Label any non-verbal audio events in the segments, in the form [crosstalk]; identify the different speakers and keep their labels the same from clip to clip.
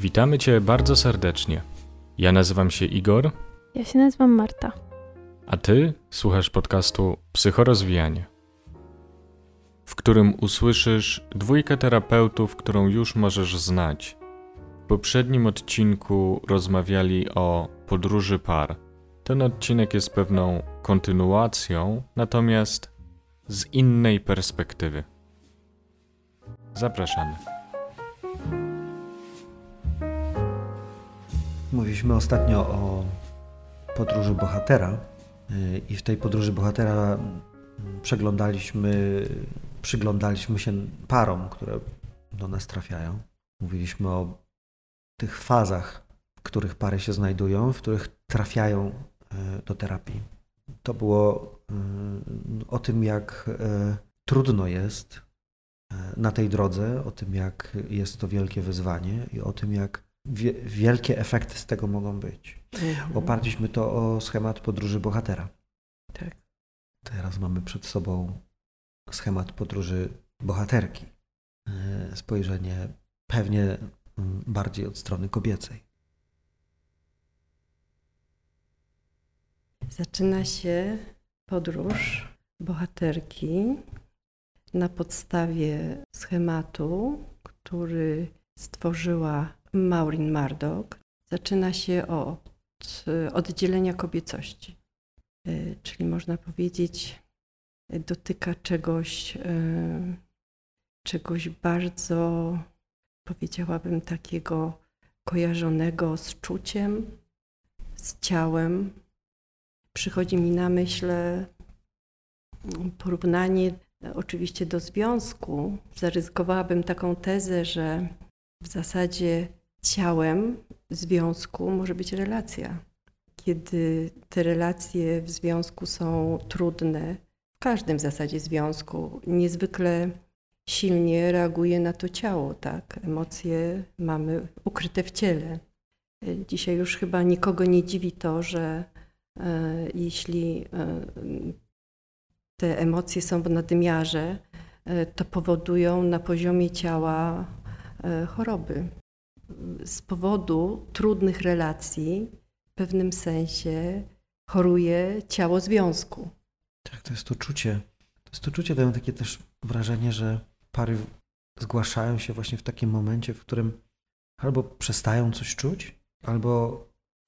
Speaker 1: Witamy Cię bardzo serdecznie. Ja nazywam się Igor,
Speaker 2: Ja się nazywam Marta.
Speaker 1: a Ty słuchasz podcastu Psychorozwijanie, w którym usłyszysz dwójkę terapeutów, którą już możesz znać. W poprzednim odcinku rozmawiali o podróży par. Ten odcinek jest pewną kontynuacją, natomiast z innej perspektywy. Zapraszamy.
Speaker 3: Mówiliśmy ostatnio o podróży bohatera yy, i w tej podróży bohatera mm, przeglądaliśmy, przyglądaliśmy się parom, które do nas trafiają. Mówiliśmy o tych fazach, w których pary się znajdują, w których trafiają yy, do terapii. To było yy, o tym, jak trudno jest na tej drodze, o tym, jak jest to wielkie wyzwanie i o tym, jak wie, wielkie efekty z tego mogą być.
Speaker 4: Mhm.
Speaker 3: Oparliśmy to o schemat podróży bohatera.
Speaker 4: Tak.
Speaker 3: Teraz mamy przed sobą schemat podróży bohaterki. E, Spojrzenie pewnie mm, bardziej od strony kobiecej.
Speaker 4: Zaczyna się podróż bohaterki na podstawie schematu, który stworzyła Maureen Murdoch. Zaczyna się od oddzielenia kobiecości, Y, czyli można powiedzieć, y, dotyka czegoś, czegoś bardzo, powiedziałabym, takiego kojarzonego z czuciem, z ciałem. Przychodzi mi na myśl porównanie oczywiście do związku. Zaryzykowałabym taką tezę, że w zasadzie ciałem związku może być relacja. Kiedy te relacje w związku są trudne, w każdym w zasadzie związku, niezwykle silnie reaguje na to ciało, tak? Emocje mamy ukryte w ciele. Dzisiaj już chyba nikogo nie dziwi to, że e, jeśli e, te emocje są w nadmiarze, e, to powodują na poziomie ciała e, choroby. Z powodu trudnych relacji w pewnym sensie choruje ciało związku.
Speaker 3: Tak, to jest to czucie. To jest to czucie, dają takie też wrażenie, że pary zgłaszają się właśnie w takim momencie, w którym albo przestają coś czuć, albo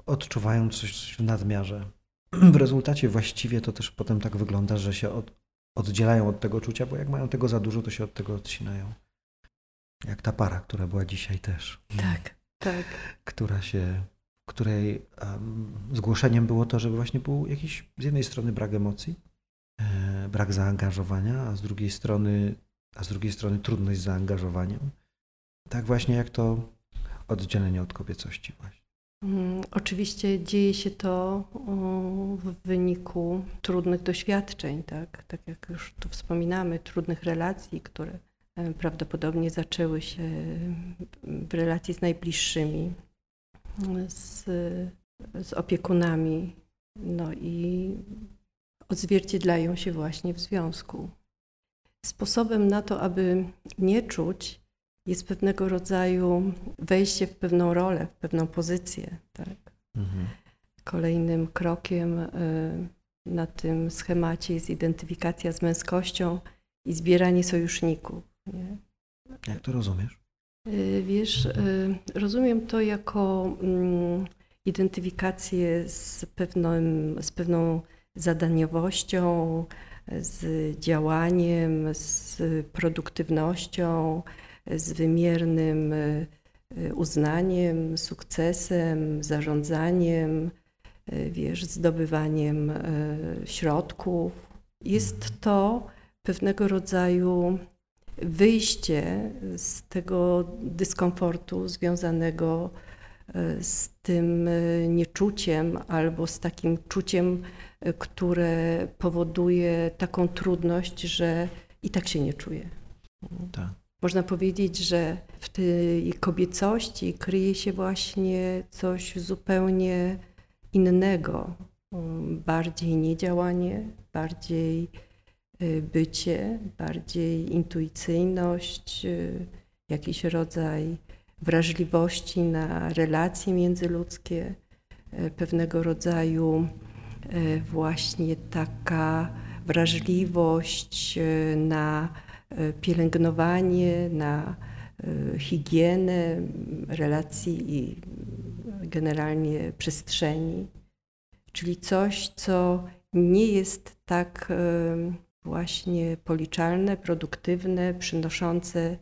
Speaker 3: odczuwają coś w nadmiarze. W rezultacie właściwie to też potem tak wygląda, że się od, oddzielają od tego czucia, bo jak mają tego za dużo, to się od tego odcinają. Jak ta para, która była dzisiaj też.
Speaker 4: Tak, tak.
Speaker 3: Która się, której um, zgłoszeniem było to, żeby właśnie był jakiś z jednej strony brak emocji, e, brak zaangażowania, a z drugiej strony, a z drugiej strony trudność z zaangażowaniem. Tak właśnie jak to oddzielenie od kobiecości właśnie.
Speaker 4: Mm, Oczywiście dzieje się to w wyniku trudnych doświadczeń, tak? tak jak już tu wspominamy, trudnych relacji, które prawdopodobnie zaczęły się w relacji z najbliższymi, z, z opiekunami, no i odzwierciedlają się właśnie w związku. Sposobem na to, aby nie czuć, jest pewnego rodzaju wejście w pewną rolę, w pewną pozycję. Tak?
Speaker 3: Mhm.
Speaker 4: Kolejnym krokiem y, na tym schemacie jest identyfikacja z męskością i zbieranie sojuszników. Nie?
Speaker 3: Jak to rozumiesz?
Speaker 4: Y, Wiesz, y, rozumiem to jako mm, identyfikację z, pewnym, z pewną zadaniowością, z działaniem, z produktywnością, z wymiernym y, uznaniem, sukcesem, zarządzaniem, wiesz, zdobywaniem środków. Jest to pewnego rodzaju wyjście z tego dyskomfortu związanego y, z tym y, nieczuciem albo z takim czuciem, y, które powoduje taką trudność, że i tak się nie czuje.
Speaker 3: Tak.
Speaker 4: Można powiedzieć, że w tej kobiecości kryje się właśnie coś zupełnie innego, um, bardziej niedziałanie, bardziej bycie, bardziej intuicyjność, y, jakiś rodzaj wrażliwości na relacje międzyludzkie, pewnego rodzaju właśnie taka wrażliwość na pielęgnowanie, na higienę relacji i generalnie przestrzeni, czyli coś, co nie jest tak właśnie policzalne, produktywne, przynoszące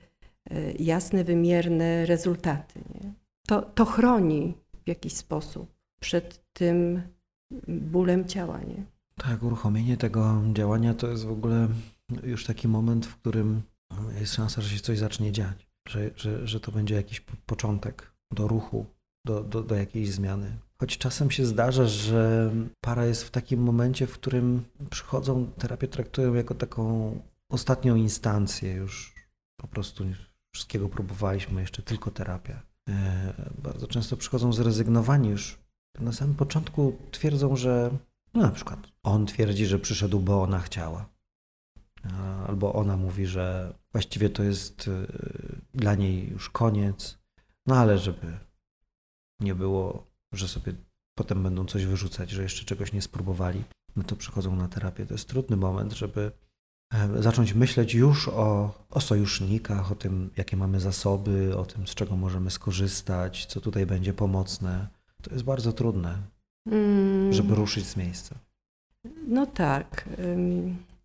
Speaker 4: e, jasne, wymierne rezultaty. Nie? To, to chroni w jakiś sposób przed tym bólem ciała. Nie?
Speaker 3: Tak, uruchomienie tego działania to jest w ogóle już taki moment, w którym jest szansa, że się coś zacznie dziać, że, że, że to będzie jakiś początek do ruchu, do, do, do jakiejś zmiany. Choć czasem się zdarza, że para jest w takim momencie, w którym przychodzą, terapię traktują jako taką ostatnią instancję, już po prostu wszystkiego próbowaliśmy, jeszcze tylko terapia. E, bardzo często przychodzą zrezygnowani już. Na samym początku twierdzą, że no na przykład on twierdzi, że przyszedł, bo ona chciała. Albo ona mówi, że właściwie to jest e, dla niej już koniec, no ale żeby nie było, że sobie potem będą coś wyrzucać, że jeszcze czegoś nie spróbowali, no to przychodzą na terapię. To jest trudny moment, żeby zacząć myśleć już o, o sojusznikach, o tym, jakie mamy zasoby, o tym, z czego możemy skorzystać, co tutaj będzie pomocne. To jest bardzo trudne, mm. żeby ruszyć z miejsca.
Speaker 4: No tak,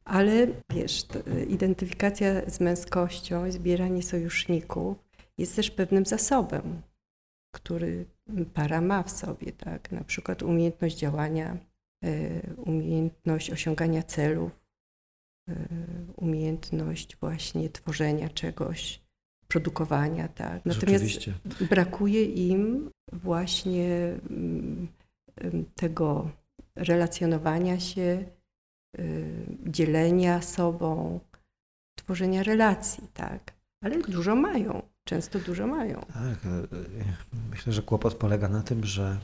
Speaker 4: ale wiesz, identyfikacja z męskością, zbieranie sojuszników jest też pewnym zasobem, który para ma w sobie, tak? Na przykład umiejętność działania, e, umiejętność osiągania celów, e, umiejętność właśnie tworzenia czegoś, produkowania, tak. Natomiast brakuje im właśnie mm, tego relacjonowania się, e, dzielenia sobą, tworzenia relacji, tak. Ale dużo mają często dużo mają.
Speaker 3: Tak, e, e, myślę, że kłopot polega na tym, że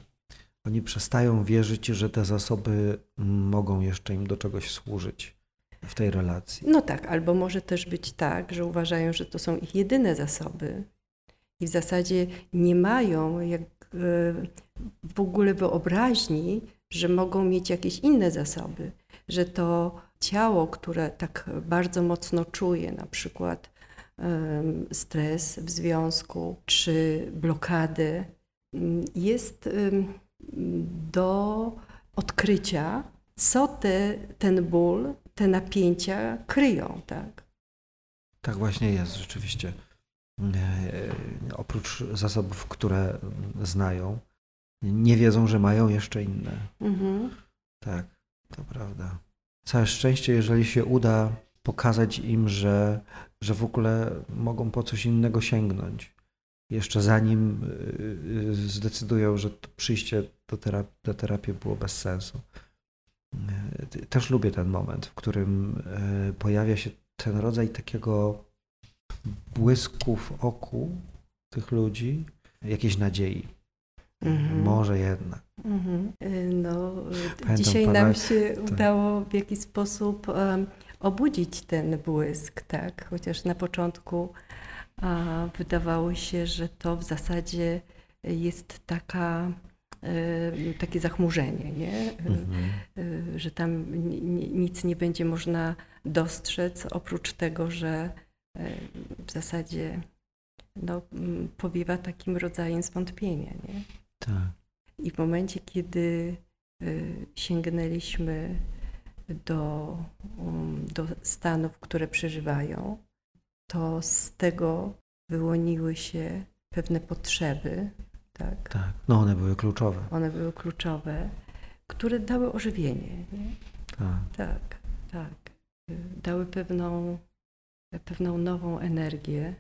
Speaker 3: oni przestają wierzyć, że te zasoby mogą jeszcze im do czegoś służyć w tej relacji.
Speaker 4: No tak, albo może też być tak, że uważają, że to są ich jedyne zasoby i w zasadzie nie mają jak e, w ogóle wyobraźni, że mogą mieć jakieś inne zasoby, że to ciało, które tak bardzo mocno czuje, na przykład stres w związku czy blokady, jest do odkrycia, co te, ten ból, te napięcia kryją. Tak,
Speaker 3: tak właśnie jest rzeczywiście. E, oprócz zasobów, które znają, nie wiedzą, że mają jeszcze inne. Mhm. Tak, to prawda. Całe szczęście, jeżeli się uda pokazać im, że że w ogóle mogą po coś innego sięgnąć. Jeszcze zanim y, y, zdecydują, że przyjście do terapii, do terapii było bez sensu. Y, też lubię ten moment, w którym pojawia się ten rodzaj takiego błysku w oku tych ludzi, jakiejś nadziei. Mm-hmm. Może jednak. Mm-hmm.
Speaker 4: No, Pamiętam dzisiaj pana, nam się to... udało w jakiś sposób um, obudzić ten błysk, tak? Chociaż na początku a, wydawało się, że to w zasadzie jest taka, y, takie zachmurzenie, nie? Mhm. Y, że tam nic nie będzie można dostrzec, oprócz tego, że y, w zasadzie no, powiewa takim rodzajem zwątpienia. Nie? Tak. I w momencie, kiedy sięgnęliśmy do, um, do stanów, które przeżywają, to z tego wyłoniły się pewne potrzeby. Tak,
Speaker 3: tak. no one były kluczowe.
Speaker 4: One były kluczowe, które dały ożywienie. Nie? Tak. tak, tak. Dały pewną, pewną nową energię.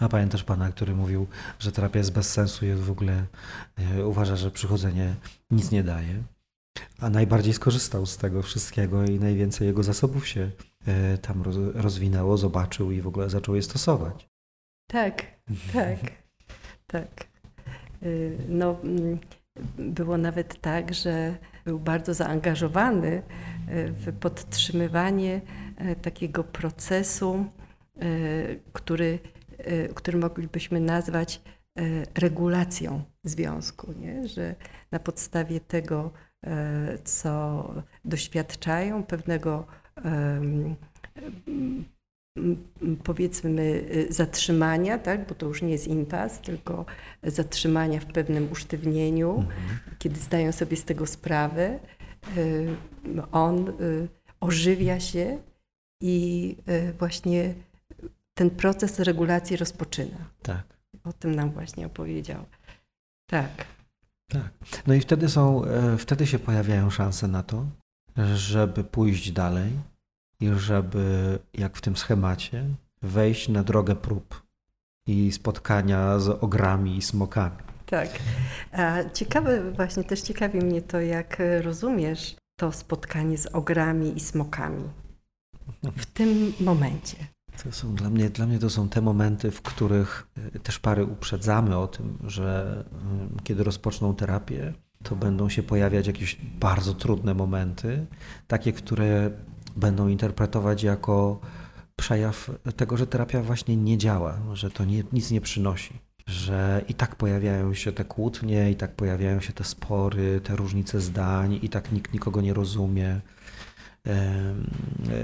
Speaker 3: A pamiętasz pana, który mówił, że terapia jest bez sensu i w ogóle e, uważa, że przychodzenie nic nie daje? A najbardziej skorzystał z tego wszystkiego i najwięcej jego zasobów się e, tam rozwinęło, zobaczył i w ogóle zaczął je stosować.
Speaker 4: Tak, tak, tak. Y, no, mm, było nawet tak, że był bardzo zaangażowany y, w podtrzymywanie takiego procesu, który który moglibyśmy nazwać regulacją związku, nie? że na podstawie tego, co doświadczają, pewnego powiedzmy y, zatrzymania, tak? bo to już nie jest impas, tylko zatrzymania w pewnym usztywnieniu,
Speaker 3: Mhm.
Speaker 4: kiedy zdają sobie z tego sprawę, y, on ożywia się i właśnie ten proces regulacji rozpoczyna.
Speaker 3: Tak.
Speaker 4: O tym nam właśnie opowiedział. Tak.
Speaker 3: Tak. No i wtedy są, e, wtedy się pojawiają szanse na to, żeby pójść dalej i żeby, jak w tym schemacie, wejść na drogę prób i spotkania z ogrami i smokami.
Speaker 4: Tak. A ciekawe, właśnie też ciekawi mnie to, jak rozumiesz to spotkanie z ogrami i smokami w tym momencie.
Speaker 3: To są dla mnie, dla mnie to są te momenty, w których e, też pary uprzedzamy o tym, że mm, kiedy rozpoczną terapię, to będą się pojawiać jakieś bardzo trudne momenty, takie, które będą interpretować jako przejaw tego, że terapia właśnie nie działa, że to nie, nic nie przynosi. Że i tak pojawiają się te kłótnie, i tak pojawiają się te spory, te różnice zdań, i tak nikt nikogo nie rozumie.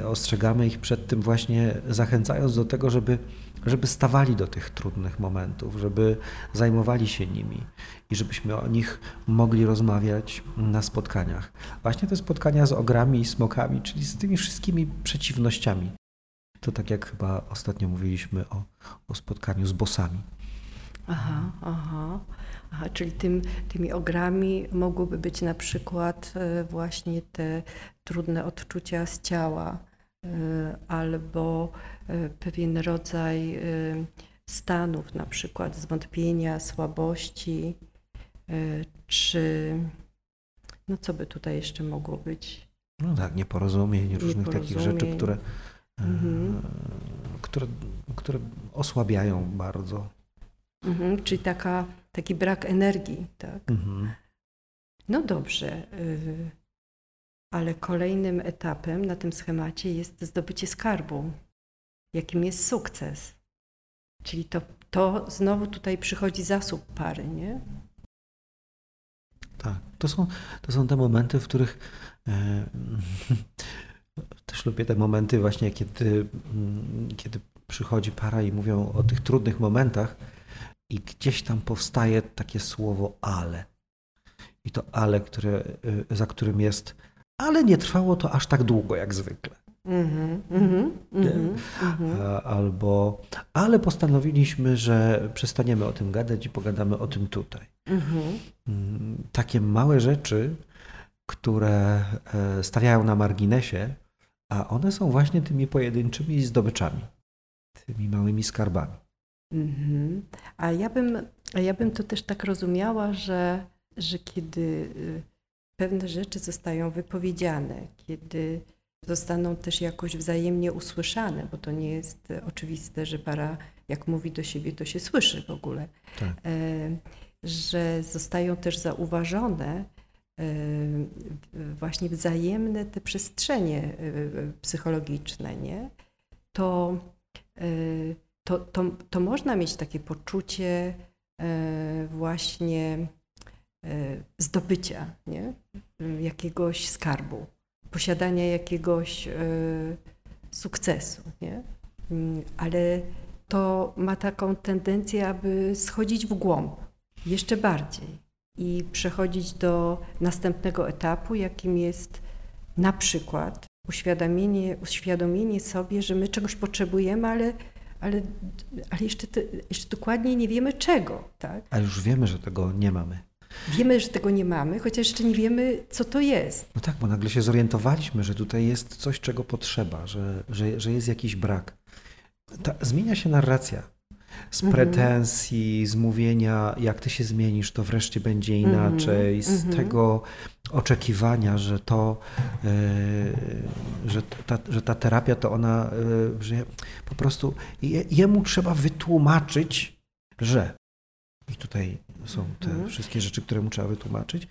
Speaker 3: Ostrzegamy ich przed tym właśnie, zachęcając do tego, żeby, żeby stawali do tych trudnych momentów, żeby zajmowali się nimi i żebyśmy o nich mogli rozmawiać na spotkaniach. Właśnie te spotkania z ogrami i smokami, czyli z tymi wszystkimi przeciwnościami. To tak jak chyba ostatnio mówiliśmy o, o spotkaniu z bosami.
Speaker 4: Aha, aha. Aha, czyli tym, tymi ogrami mogłyby być na przykład e, właśnie te trudne odczucia z ciała e, albo e, pewien rodzaj stanów, na przykład zwątpienia, słabości, czy no co by tutaj jeszcze mogło być?
Speaker 3: No tak, nieporozumień, różnych takich rzeczy, które,
Speaker 4: Mhm.
Speaker 3: które, które osłabiają bardzo.
Speaker 4: Mhm, czyli taka, taki brak energii, tak?
Speaker 3: Mhm.
Speaker 4: No dobrze, y, ale kolejnym etapem na tym schemacie jest zdobycie skarbu, jakim jest sukces. Czyli to, to znowu tutaj przychodzi zasób pary, nie?
Speaker 3: Tak, to są, to są te momenty, w których e, [laughs] też lubię te momenty właśnie, kiedy, mm, kiedy przychodzi para i mówią o tych trudnych momentach i gdzieś tam powstaje takie słowo ale. I to ale, które, e, za którym jest ale nie trwało to aż tak długo jak zwykle.
Speaker 4: Mhm, mhm, mhm, mhm.
Speaker 3: A- Albo ale postanowiliśmy, że przestaniemy o tym gadać i pogadamy o tym tutaj.
Speaker 4: Mhm.
Speaker 3: Mm, takie małe rzeczy, które e, stawiają na marginesie, a one są właśnie tymi pojedynczymi zdobyczami, tymi małymi skarbami.
Speaker 4: Mhm. A ja bym, a ja bym to też tak rozumiała, że, że kiedy y, pewne rzeczy zostają wypowiedziane, kiedy zostaną też jakoś wzajemnie usłyszane, bo to nie jest oczywiste, że para jak mówi do siebie, to się słyszy w ogóle,
Speaker 3: Tak.
Speaker 4: e, że zostają też zauważone e, właśnie wzajemne te przestrzenie e, psychologiczne, nie? To, to, to, to można mieć takie poczucie e, właśnie e, zdobycia, nie? Jakiegoś skarbu, posiadania jakiegoś e, sukcesu, nie? Mm, Ale to ma taką tendencję, aby schodzić w głąb jeszcze bardziej i przechodzić do następnego etapu, jakim jest na przykład uświadomienie, uświadomienie sobie, że my czegoś potrzebujemy, ale, ale, ale jeszcze, te, jeszcze dokładnie nie wiemy czego. Tak?
Speaker 3: A już wiemy, że tego nie mamy.
Speaker 4: Wiemy, że tego nie mamy, chociaż jeszcze nie wiemy, co to jest.
Speaker 3: No tak, bo nagle się zorientowaliśmy, że tutaj jest coś, czego potrzeba, że, że, że jest jakiś brak. Ta, zmienia się narracja. Z
Speaker 4: Mhm.
Speaker 3: pretensji, z mówienia, jak ty się zmienisz, to wreszcie będzie
Speaker 4: Mhm,
Speaker 3: inaczej, z
Speaker 4: mhm.
Speaker 3: tego oczekiwania, że to, e, że, ta, że ta terapia to ona, e, że po prostu je, jemu trzeba wytłumaczyć, że. I tutaj są te wszystkie rzeczy, które mu trzeba wytłumaczyć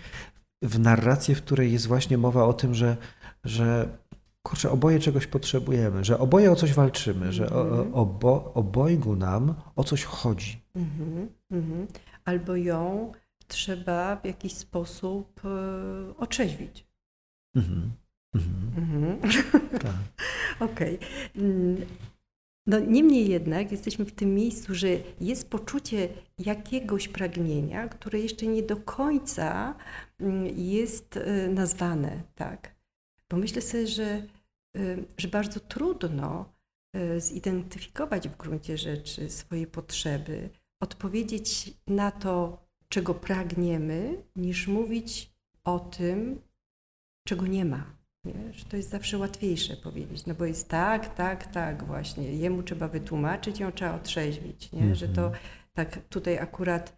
Speaker 3: w narracji, w której jest właśnie mowa o tym, że, że kurczę, oboje czegoś potrzebujemy, że oboje o coś walczymy, że o,
Speaker 4: Mhm.
Speaker 3: obo, obojgu nam o coś chodzi.
Speaker 4: Mhm, mhm. Albo ją trzeba w jakiś sposób e, otrzeźwić.
Speaker 3: Mhm. Mhm.
Speaker 4: Mhm.
Speaker 3: Tak. [laughs]
Speaker 4: Okej. Mm, No niemniej jednak jesteśmy w tym miejscu, że jest poczucie jakiegoś pragnienia, które jeszcze nie do końca mm, jest e, nazwane, tak? Bo myślę sobie, że, że bardzo trudno e, zidentyfikować w gruncie rzeczy swoje potrzeby, odpowiedzieć na to, czego pragniemy, niż mówić o tym, czego nie ma. Nie? Że to jest zawsze łatwiejsze powiedzieć, no bo jest tak, tak, tak właśnie. Jemu trzeba wytłumaczyć, ją trzeba otrzeźwić, nie? że to
Speaker 3: Mhm.
Speaker 4: tak tutaj akurat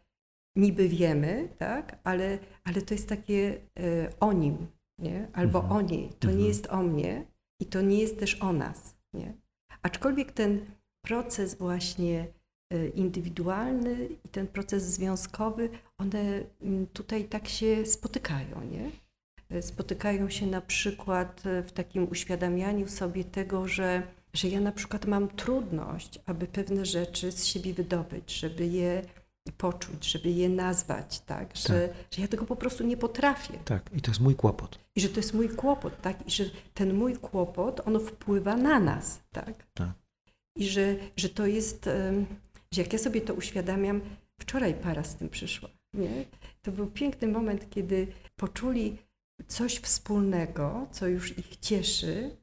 Speaker 4: niby wiemy, tak, ale, ale to jest takie e, o nim, nie? albo
Speaker 3: Mhm.
Speaker 4: o niej. To nie
Speaker 3: Mhm.
Speaker 4: jest o mnie i to nie jest też o nas. Nie? Aczkolwiek ten proces właśnie e, indywidualny i ten proces związkowy, one mm, tutaj tak się spotykają, nie? E, Spotykają się na przykład e, w takim uświadamianiu sobie tego, że, że ja na przykład mam trudność, aby pewne rzeczy z siebie wydobyć, żeby je poczuć, żeby je nazwać, tak? Że, że ja tego po prostu nie potrafię
Speaker 3: tak, i to jest mój kłopot.
Speaker 4: i że to jest mój kłopot, tak? I że ten mój kłopot, ono wpływa na nas, tak?
Speaker 3: Tak.
Speaker 4: I że, że to jest, że jak ja sobie to uświadamiam, wczoraj para z tym przyszła, nie? To był piękny moment, kiedy poczuli coś wspólnego, co już ich cieszy,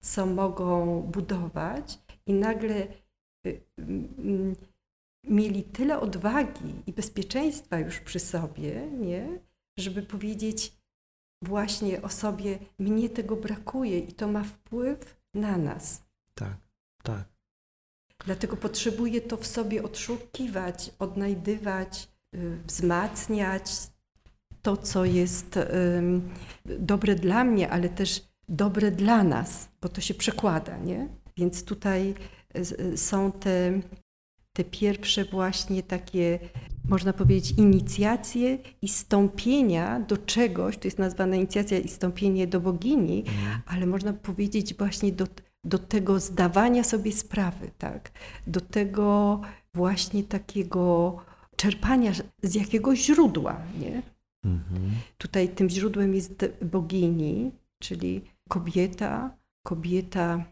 Speaker 4: co mogą budować i nagle y, mm, mieli tyle odwagi i bezpieczeństwa już przy sobie, nie? Żeby powiedzieć, właśnie o sobie, mnie tego brakuje i to ma wpływ na nas.
Speaker 3: Tak, tak.
Speaker 4: Dlatego potrzebuję to w sobie odszukiwać, odnajdywać, y, wzmacniać to, co jest dobre dla mnie, ale też dobre dla nas, bo to się przekłada, nie? Więc tutaj y, y, są te, te pierwsze właśnie takie, można powiedzieć, inicjacje i stąpienia do czegoś, to jest nazwana inicjacja i stąpienie do bogini,
Speaker 3: Mhm.
Speaker 4: ale można powiedzieć właśnie do, do tego zdawania sobie sprawy, tak? Do tego właśnie takiego czerpania z jakiegoś źródła, nie?
Speaker 3: Mhm.
Speaker 4: Tutaj tym źródłem jest bogini, czyli kobieta, kobieta,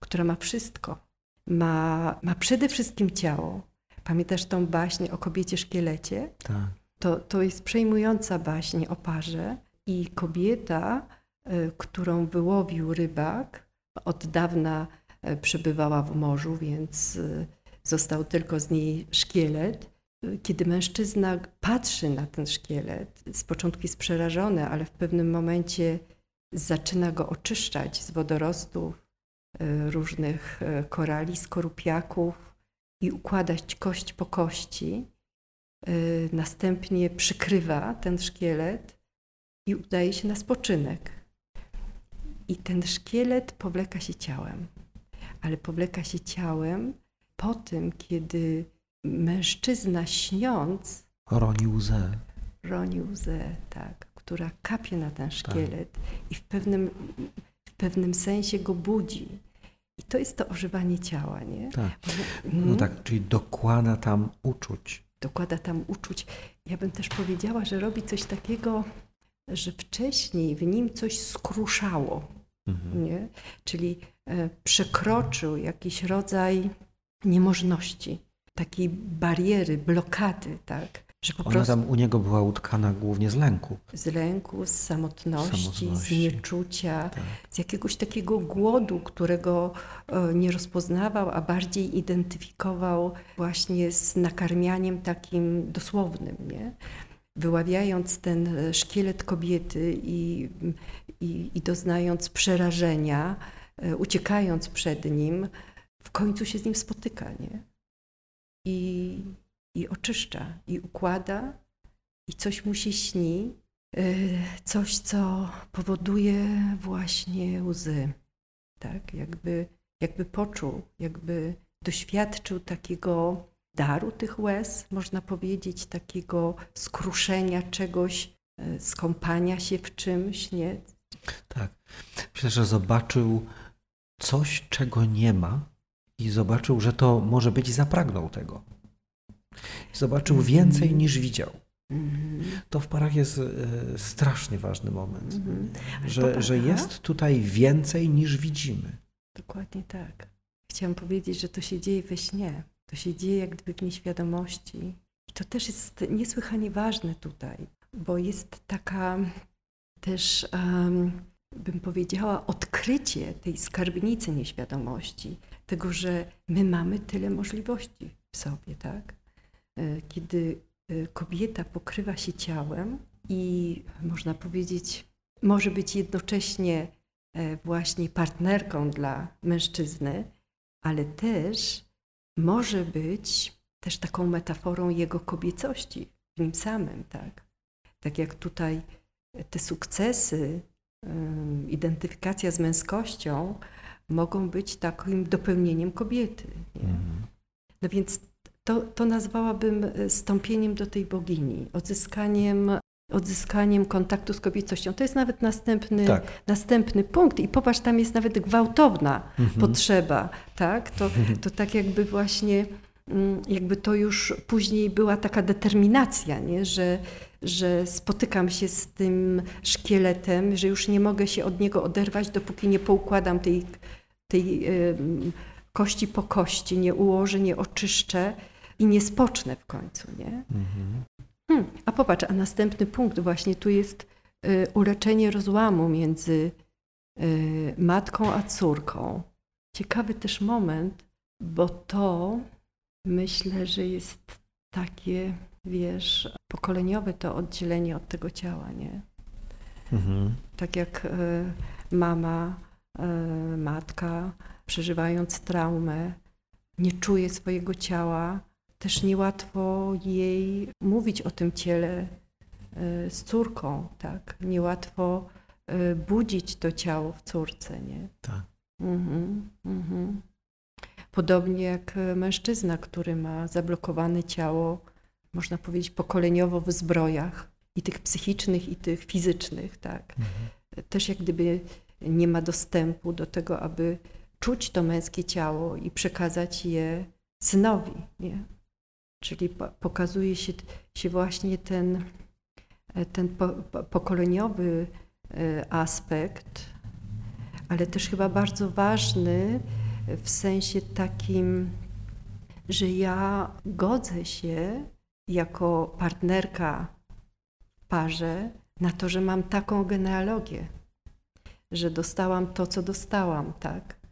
Speaker 4: która ma wszystko. Ma, ma przede wszystkim ciało. Pamiętasz tą baśń o kobiecie szkielecie?
Speaker 3: Tak.
Speaker 4: To, to jest przejmująca baśń o parze i kobieta, y, którą wyłowił rybak, od dawna y, przebywała w morzu, więc y, został tylko z niej szkielet. Kiedy mężczyzna patrzy na ten szkielet, z początku jest przerażony, ale w pewnym momencie zaczyna go oczyszczać z wodorostów, różnych y, korali, skorupiaków i układać kość po kości. Y, Następnie przykrywa ten szkielet i udaje się na spoczynek. I ten szkielet powleka się ciałem, ale powleka się ciałem po tym, kiedy mężczyzna śniąc
Speaker 3: Roni łzę.
Speaker 4: roni łzę, tak, która kapie na ten szkielet i w pewnym, w pewnym sensie go budzi. I to jest to ożywanie ciała, nie?
Speaker 3: Tak. No
Speaker 4: Mhm.
Speaker 3: tak, czyli dokłada tam uczuć.
Speaker 4: dokłada tam uczuć. Ja bym też powiedziała, że robi coś takiego, że wcześniej w nim coś skruszało,
Speaker 3: Mhm.
Speaker 4: nie? czyli e, przekroczył jakiś rodzaj niemożności, takiej bariery, blokady, tak? Że po
Speaker 3: Ona
Speaker 4: prostu
Speaker 3: tam u niego była utkana głównie z lęku.
Speaker 4: z lęku, z samotności,
Speaker 3: Samotności.
Speaker 4: z nieczucia,
Speaker 3: Tak.
Speaker 4: z jakiegoś takiego głodu, którego e, nie rozpoznawał, a bardziej identyfikował właśnie z nakarmianiem takim dosłownym, nie? Wyławiając ten e, szkielet kobiety i, i, i doznając przerażenia, e, uciekając przed nim, w końcu się z nim spotyka, nie? I, i oczyszcza, i układa, i coś mu się śni, y, coś, co powoduje właśnie łzy. Tak, jakby, jakby poczuł, jakby doświadczył takiego daru tych łez, można powiedzieć, takiego skruszenia czegoś, y, skąpania się w czymś, nie?
Speaker 3: Tak. Myślę, że zobaczył coś, czego nie ma i zobaczył, że to może być i zapragnął tego. Zobaczył więcej niż widział. To w parach jest e, strasznie ważny moment,
Speaker 4: Mhm.
Speaker 3: Że, że jest tutaj więcej niż widzimy.
Speaker 4: Dokładnie tak. Chciałam powiedzieć, że to się dzieje we śnie. To się dzieje jak gdyby w nieświadomości. I to też jest niesłychanie ważne tutaj, bo jest taka też, em, bym powiedziała, odkrycie tej skarbnicy nieświadomości. Tego, że my mamy tyle możliwości w sobie, tak? E, Kiedy e, kobieta pokrywa się ciałem i można powiedzieć, może być jednocześnie e, właśnie partnerką dla mężczyzny, ale też może być też taką metaforą jego kobiecości w nim samym, tak? Tak jak tutaj te sukcesy, identyfikacja z męskością mogą być takim dopełnieniem kobiety. Nie? No więc to, to nazwałabym e, stąpieniem do tej bogini, odzyskaniem, odzyskaniem kontaktu z kobiecością. To jest nawet następny,
Speaker 3: Tak.
Speaker 4: następny punkt. I popatrz, tam jest nawet gwałtowna
Speaker 3: Mhm.
Speaker 4: potrzeba, tak? To, to tak jakby właśnie, mm, jakby to już później była taka determinacja, nie? Że, że spotykam się z tym szkieletem, że już nie mogę się od niego oderwać, dopóki nie poukładam tej, tej kości po kości, nie ułożę, nie oczyszczę i nie spocznę w końcu, nie?
Speaker 3: Mhm.
Speaker 4: Hmm, a popatrz, a następny punkt właśnie tu jest y, uleczenie rozłamu między y, matką a córką. Ciekawy też moment, bo to myślę, że jest takie, wiesz, pokoleniowe to oddzielenie od tego ciała, nie?
Speaker 3: Mhm.
Speaker 4: Tak jak y, mama, y, matka, przeżywając traumę, nie czuje swojego ciała, też niełatwo jej mówić o tym ciele y, z córką, tak? Niełatwo y, budzić to ciało w córce, nie?
Speaker 3: Tak.
Speaker 4: Mhm, mhm. Podobnie jak e, mężczyzna, który ma zablokowane ciało, można powiedzieć, pokoleniowo w zbrojach i tych psychicznych, i tych fizycznych, tak. Też jak gdyby nie ma dostępu do tego, aby czuć to męskie ciało i przekazać je synowi, nie? Czyli po- pokazuje się, się właśnie ten, e, ten po, pokoleniowy e, aspekt, ale też chyba bardzo ważny w sensie takim, że ja godzę się jako partnerka w parze na to, że mam taką genealogię, że dostałam to, co dostałam, tak?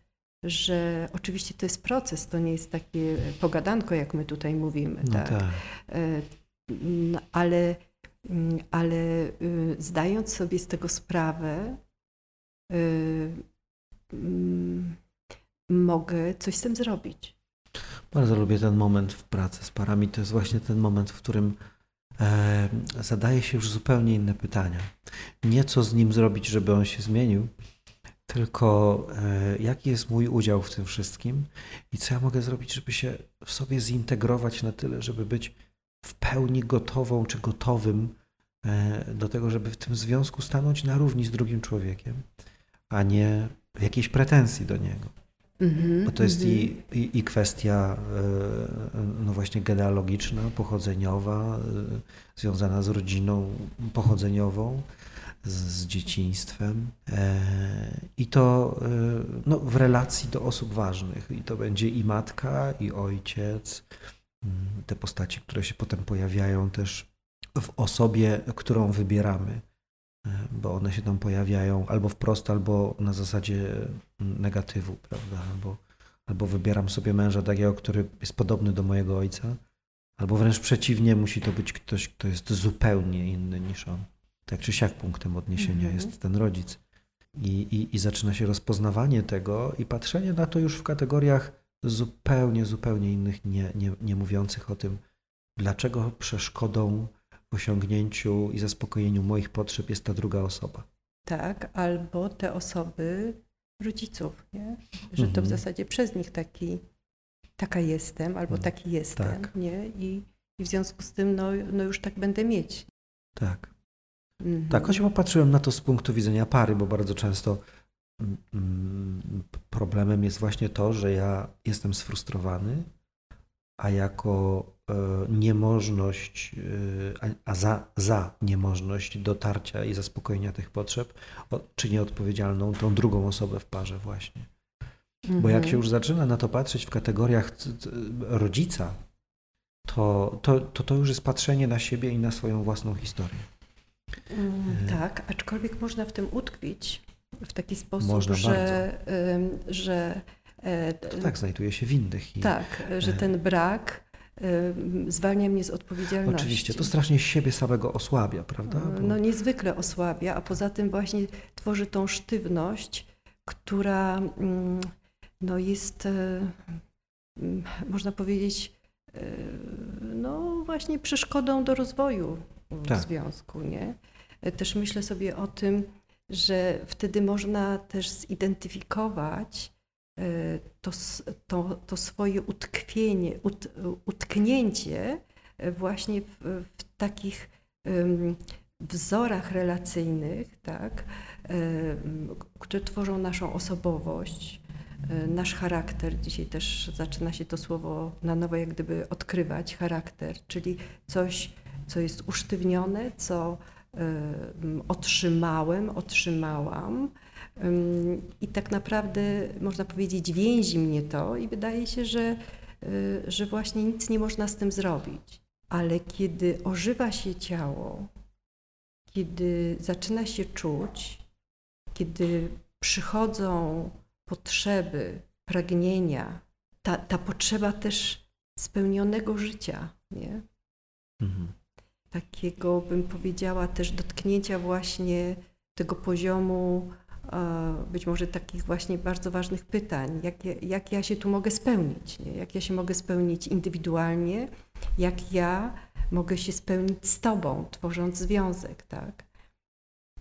Speaker 4: Że oczywiście to jest proces, to nie jest takie pogadanko, jak my tutaj mówimy,
Speaker 3: No
Speaker 4: tak?
Speaker 3: tak.
Speaker 4: E, mm, ale, mm, ale y, zdając sobie z tego sprawę, y, mm, mogę coś z tym zrobić.
Speaker 3: Bardzo lubię ten moment w pracy z parami. To jest właśnie ten moment, w którym e, zadaje się już zupełnie inne pytania. Nie co z nim zrobić, żeby on się zmienił, tylko e, jaki jest mój udział w tym wszystkim i co ja mogę zrobić, żeby się w sobie zintegrować na tyle, żeby być w pełni gotową czy gotowym e, do tego, żeby w tym związku stanąć na równi z drugim człowiekiem, a nie w jakiejś pretensji do niego.
Speaker 4: Mhm,
Speaker 3: Bo to jest
Speaker 4: mhm.
Speaker 3: i, i, i kwestia e, no właśnie genealogiczna, pochodzeniowa, związana z rodziną pochodzeniową, z, z dzieciństwem. E, I to e, no, w relacji do osób ważnych. I to będzie i matka, i ojciec. Mm, Te postaci, które się potem pojawiają też w osobie, którą wybieramy e, bo one się tam pojawiają albo wprost, albo na zasadzie negatywu, prawda? Albo, albo wybieram sobie męża takiego, który jest podobny do mojego ojca, albo wręcz przeciwnie, musi to być ktoś, kto jest zupełnie inny niż on. Tak czy siak punktem odniesienia
Speaker 4: Mhm.
Speaker 3: jest ten rodzic. I, i, I zaczyna się rozpoznawanie tego i patrzenie na to już w kategoriach zupełnie, zupełnie innych, nie, nie, nie mówiących o tym, dlaczego przeszkodą w osiągnięciu i zaspokojeniu moich potrzeb jest ta druga osoba.
Speaker 4: Tak, albo te osoby rodziców, nie? że to w
Speaker 3: Mhm.
Speaker 4: zasadzie przez nich taki, taka jestem, albo
Speaker 3: Mhm.
Speaker 4: taki jestem,
Speaker 3: Tak.
Speaker 4: nie? I, i w związku z tym no, no już tak będę mieć.
Speaker 3: Tak.
Speaker 4: Mhm.
Speaker 3: Tak, choć popatrzyłem na to z punktu widzenia pary, bo bardzo często mm, mm, problemem jest właśnie to, że ja jestem sfrustrowany, a jako e, niemożność, e, a za, za niemożność dotarcia i zaspokojenia tych potrzeb czynię odpowiedzialną tą drugą osobę w parze właśnie. Bo jak
Speaker 4: Mhm.
Speaker 3: się już zaczyna na to patrzeć w kategoriach rodzica, to, to, to to już jest patrzenie na siebie i na swoją własną historię.
Speaker 4: Mm,
Speaker 3: E.
Speaker 4: Tak, aczkolwiek można w tym utkwić w taki sposób,
Speaker 3: Można
Speaker 4: że, ym, że e,
Speaker 3: To tak znajduje się w innych. I
Speaker 4: tak, że
Speaker 3: e.
Speaker 4: ten brak zwalnia mnie z odpowiedzialności.
Speaker 3: Oczywiście, to strasznie siebie samego osłabia, prawda? Bo-
Speaker 4: No niezwykle osłabia, a poza tym właśnie tworzy tą sztywność, która mm, no jest, mm, można powiedzieć, no właśnie przeszkodą do rozwoju
Speaker 3: Tak.
Speaker 4: związku, nie? Też myślę sobie o tym, że wtedy można też zidentyfikować e, to, to, to swoje utkwienie, ut, utknięcie e, właśnie w, w takich em, wzorach relacyjnych, tak, em, które tworzą naszą osobowość, nasz charakter. Dzisiaj też zaczyna się to słowo na nowo jak gdyby odkrywać, charakter, czyli coś, co jest usztywnione, co em, otrzymałem, otrzymałam. I tak naprawdę można powiedzieć, więzi mnie to i wydaje się, że, y, że właśnie nic nie można z tym zrobić. Ale kiedy ożywa się ciało, kiedy zaczyna się czuć, kiedy przychodzą potrzeby, pragnienia, ta, ta potrzeba też spełnionego życia, nie?
Speaker 3: Mhm.
Speaker 4: Takiego, bym powiedziała, też dotknięcia właśnie tego poziomu, e, być może takich właśnie bardzo ważnych pytań, jak, ja- jak ja się tu mogę spełnić, nie? jak ja się mogę spełnić indywidualnie, jak ja mogę się spełnić z Tobą, tworząc związek, tak?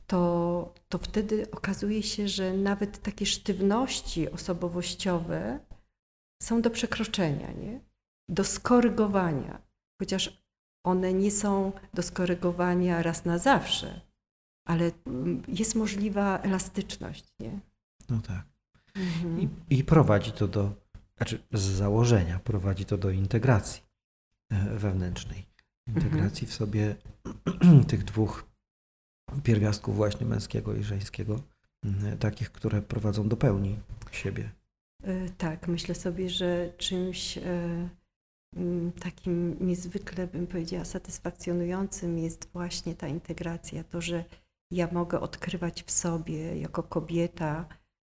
Speaker 4: To, to wtedy okazuje się, że nawet takie sztywności osobowościowe są do przekroczenia, nie? do skorygowania, chociaż one nie są do skorygowania raz na zawsze, ale mm, jest możliwa elastyczność, nie?
Speaker 3: No tak.
Speaker 4: Mhm.
Speaker 3: I, I prowadzi to do, znaczy z założenia prowadzi to do integracji e, wewnętrznej. Integracji w sobie [clears throat] tych dwóch pierwiastków właśnie męskiego i żeńskiego, m, takich, które prowadzą do pełni siebie.
Speaker 4: E, Tak, myślę sobie, że czymś e, mm, takim niezwykle, bym powiedziała, satysfakcjonującym jest właśnie ta integracja. To, że ja mogę odkrywać w sobie jako kobieta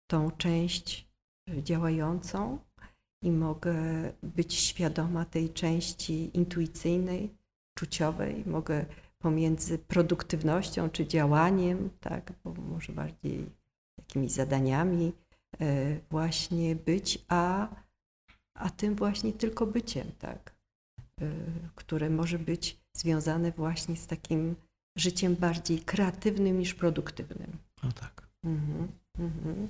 Speaker 4: tą część e, działającą i mogę być świadoma tej części intuicyjnej, czuciowej. Mogę pomiędzy produktywnością czy działaniem, tak, bo może bardziej jakimiś zadaniami, e, właśnie być, a, a tym właśnie tylko byciem, tak, e, które może być związane właśnie z takim życiem bardziej kreatywnym niż produktywnym.
Speaker 3: No tak.
Speaker 4: Mhm, mhm,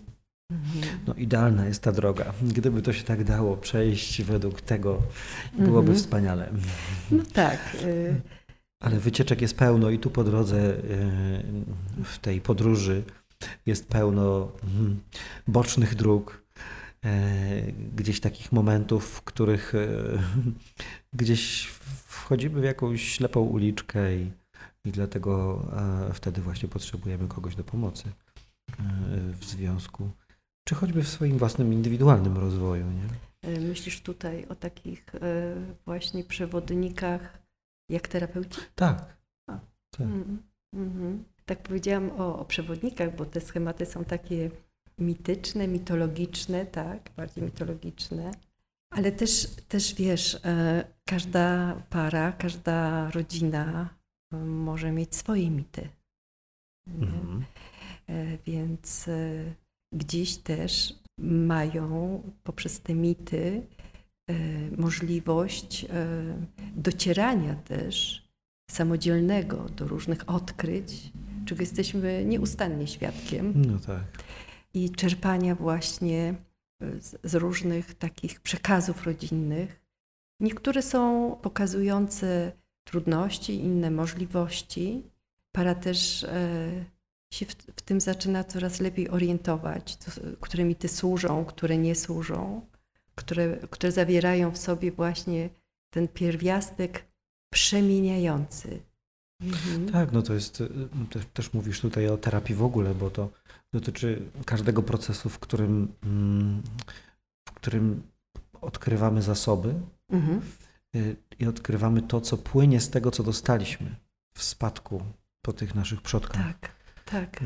Speaker 4: mhm.
Speaker 3: No idealna jest ta droga. Gdyby to się tak dało przejść według tego, byłoby
Speaker 4: Mhm.
Speaker 3: wspaniale.
Speaker 4: No tak. e,
Speaker 3: Ale wycieczek jest pełno i tu po drodze e, w tej podróży jest pełno mm, bocznych dróg, gdzieś takich momentów, w których e, [laughs] gdzieś wchodzimy w jakąś ślepą uliczkę i, i dlatego e, wtedy właśnie potrzebujemy kogoś do pomocy e, w związku, czy choćby w swoim własnym indywidualnym rozwoju. Nie?
Speaker 4: e, Myślisz tutaj o takich e, właśnie przewodnikach jak terapeuci?
Speaker 3: Tak. tak.
Speaker 4: Mhm, mhm. Tak powiedziałam o, o przewodnikach, bo te schematy są takie mityczne, mitologiczne, tak, bardziej mitologiczne. Ale też, też wiesz, e, każda para, każda rodzina e, może mieć swoje mity.
Speaker 3: Mhm.
Speaker 4: E, Więc gdzieś też mają poprzez te mity możliwość docierania też samodzielnego do różnych odkryć, czego jesteśmy nieustannie świadkiem
Speaker 3: No tak.
Speaker 4: I czerpania właśnie e, z, różnych takich przekazów rodzinnych. Niektóre są pokazujące trudności, inne możliwości, para też e, się w, w tym zaczyna coraz lepiej orientować, co, które mity służą, które nie służą, które, które zawierają w sobie właśnie ten pierwiastek przemieniający. Mhm.
Speaker 3: Tak, no to jest, y, też, też mówisz tutaj o terapii w ogóle, bo to dotyczy każdego procesu, w którym, mm, w którym odkrywamy zasoby
Speaker 4: Mhm.
Speaker 3: y, i odkrywamy to, co płynie z tego, co dostaliśmy w spadku po tych naszych przodkach.
Speaker 4: Tak, tak.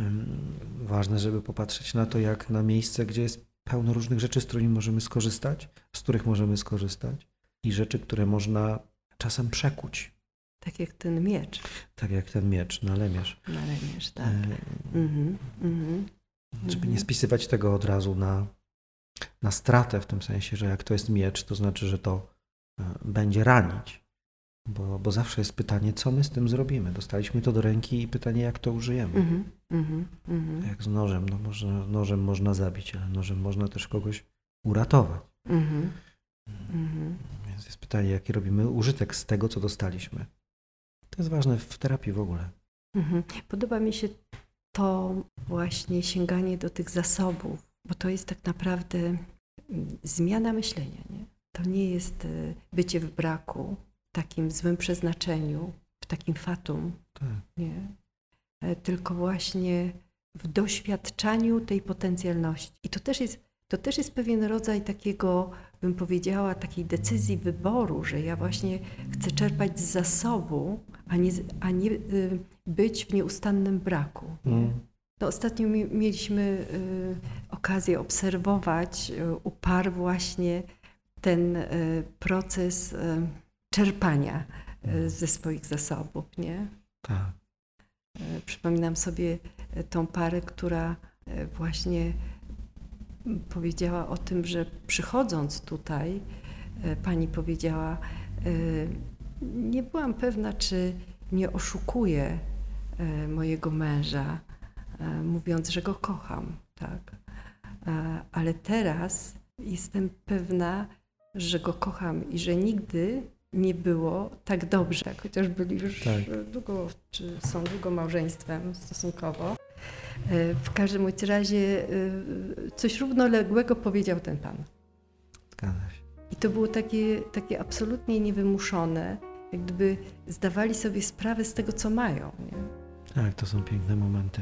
Speaker 3: Ważne, żeby popatrzeć na to, jak na miejsce, gdzie jest pełno różnych rzeczy, z którymi możemy skorzystać, z których możemy skorzystać i rzeczy, które można czasem przekuć.
Speaker 4: Tak jak ten miecz
Speaker 3: Tak jak ten miecz na lemierz.
Speaker 4: na lemierz, tak.
Speaker 3: Y,
Speaker 4: Mhm. Mhm.
Speaker 3: Żeby
Speaker 4: Mhm.
Speaker 3: nie spisywać tego od razu na, na stratę, w tym sensie, że jak to jest miecz, to znaczy, że to e, będzie ranić. Bo, bo zawsze jest pytanie, co my z tym zrobimy. Dostaliśmy to do ręki i pytanie, jak to użyjemy.
Speaker 4: Mhm. Mhm. Mhm.
Speaker 3: Jak z nożem, no można, nożem można zabić, ale nożem można też kogoś uratować.
Speaker 4: Mhm. Mhm.
Speaker 3: Więc jest pytanie, jaki robimy użytek z tego, co dostaliśmy. To jest ważne w terapii w ogóle.
Speaker 4: Mhm. Podoba mi się to właśnie sięganie do tych zasobów, bo to jest tak naprawdę mm, zmiana myślenia. Nie? To nie jest e, bycie w braku, w takim złym przeznaczeniu, w takim fatum,
Speaker 3: Tak.
Speaker 4: nie? E, tylko właśnie w doświadczaniu tej potencjalności. I to też jest, to też jest pewien rodzaj takiego, bym powiedziała, takiej decyzji wyboru, że ja właśnie chcę czerpać z zasobu, a nie, a nie y, być w nieustannym braku.
Speaker 3: Mm.
Speaker 4: No, ostatnio mi, mieliśmy y, okazję obserwować y, u par właśnie ten proces czerpania y, ze swoich zasobów, nie?
Speaker 3: Tak.
Speaker 4: Przypominam sobie tą parę, która właśnie powiedziała o tym, że przychodząc tutaj, e, pani powiedziała, e, nie byłam pewna, czy nie oszukuję e, mojego męża, mówiąc, że go kocham, tak. Ale teraz jestem pewna, że go kocham i że nigdy nie było tak dobrze, tak, chociaż byli już
Speaker 3: Tak.
Speaker 4: długo, czy są długo małżeństwem stosunkowo. E, W każdym razie e, coś równoległego powiedział ten pan.
Speaker 3: Zgadza się.
Speaker 4: I to było takie, takie absolutnie niewymuszone, jak gdyby zdawali sobie sprawę z tego, co mają. Nie?
Speaker 3: Tak, to są piękne momenty.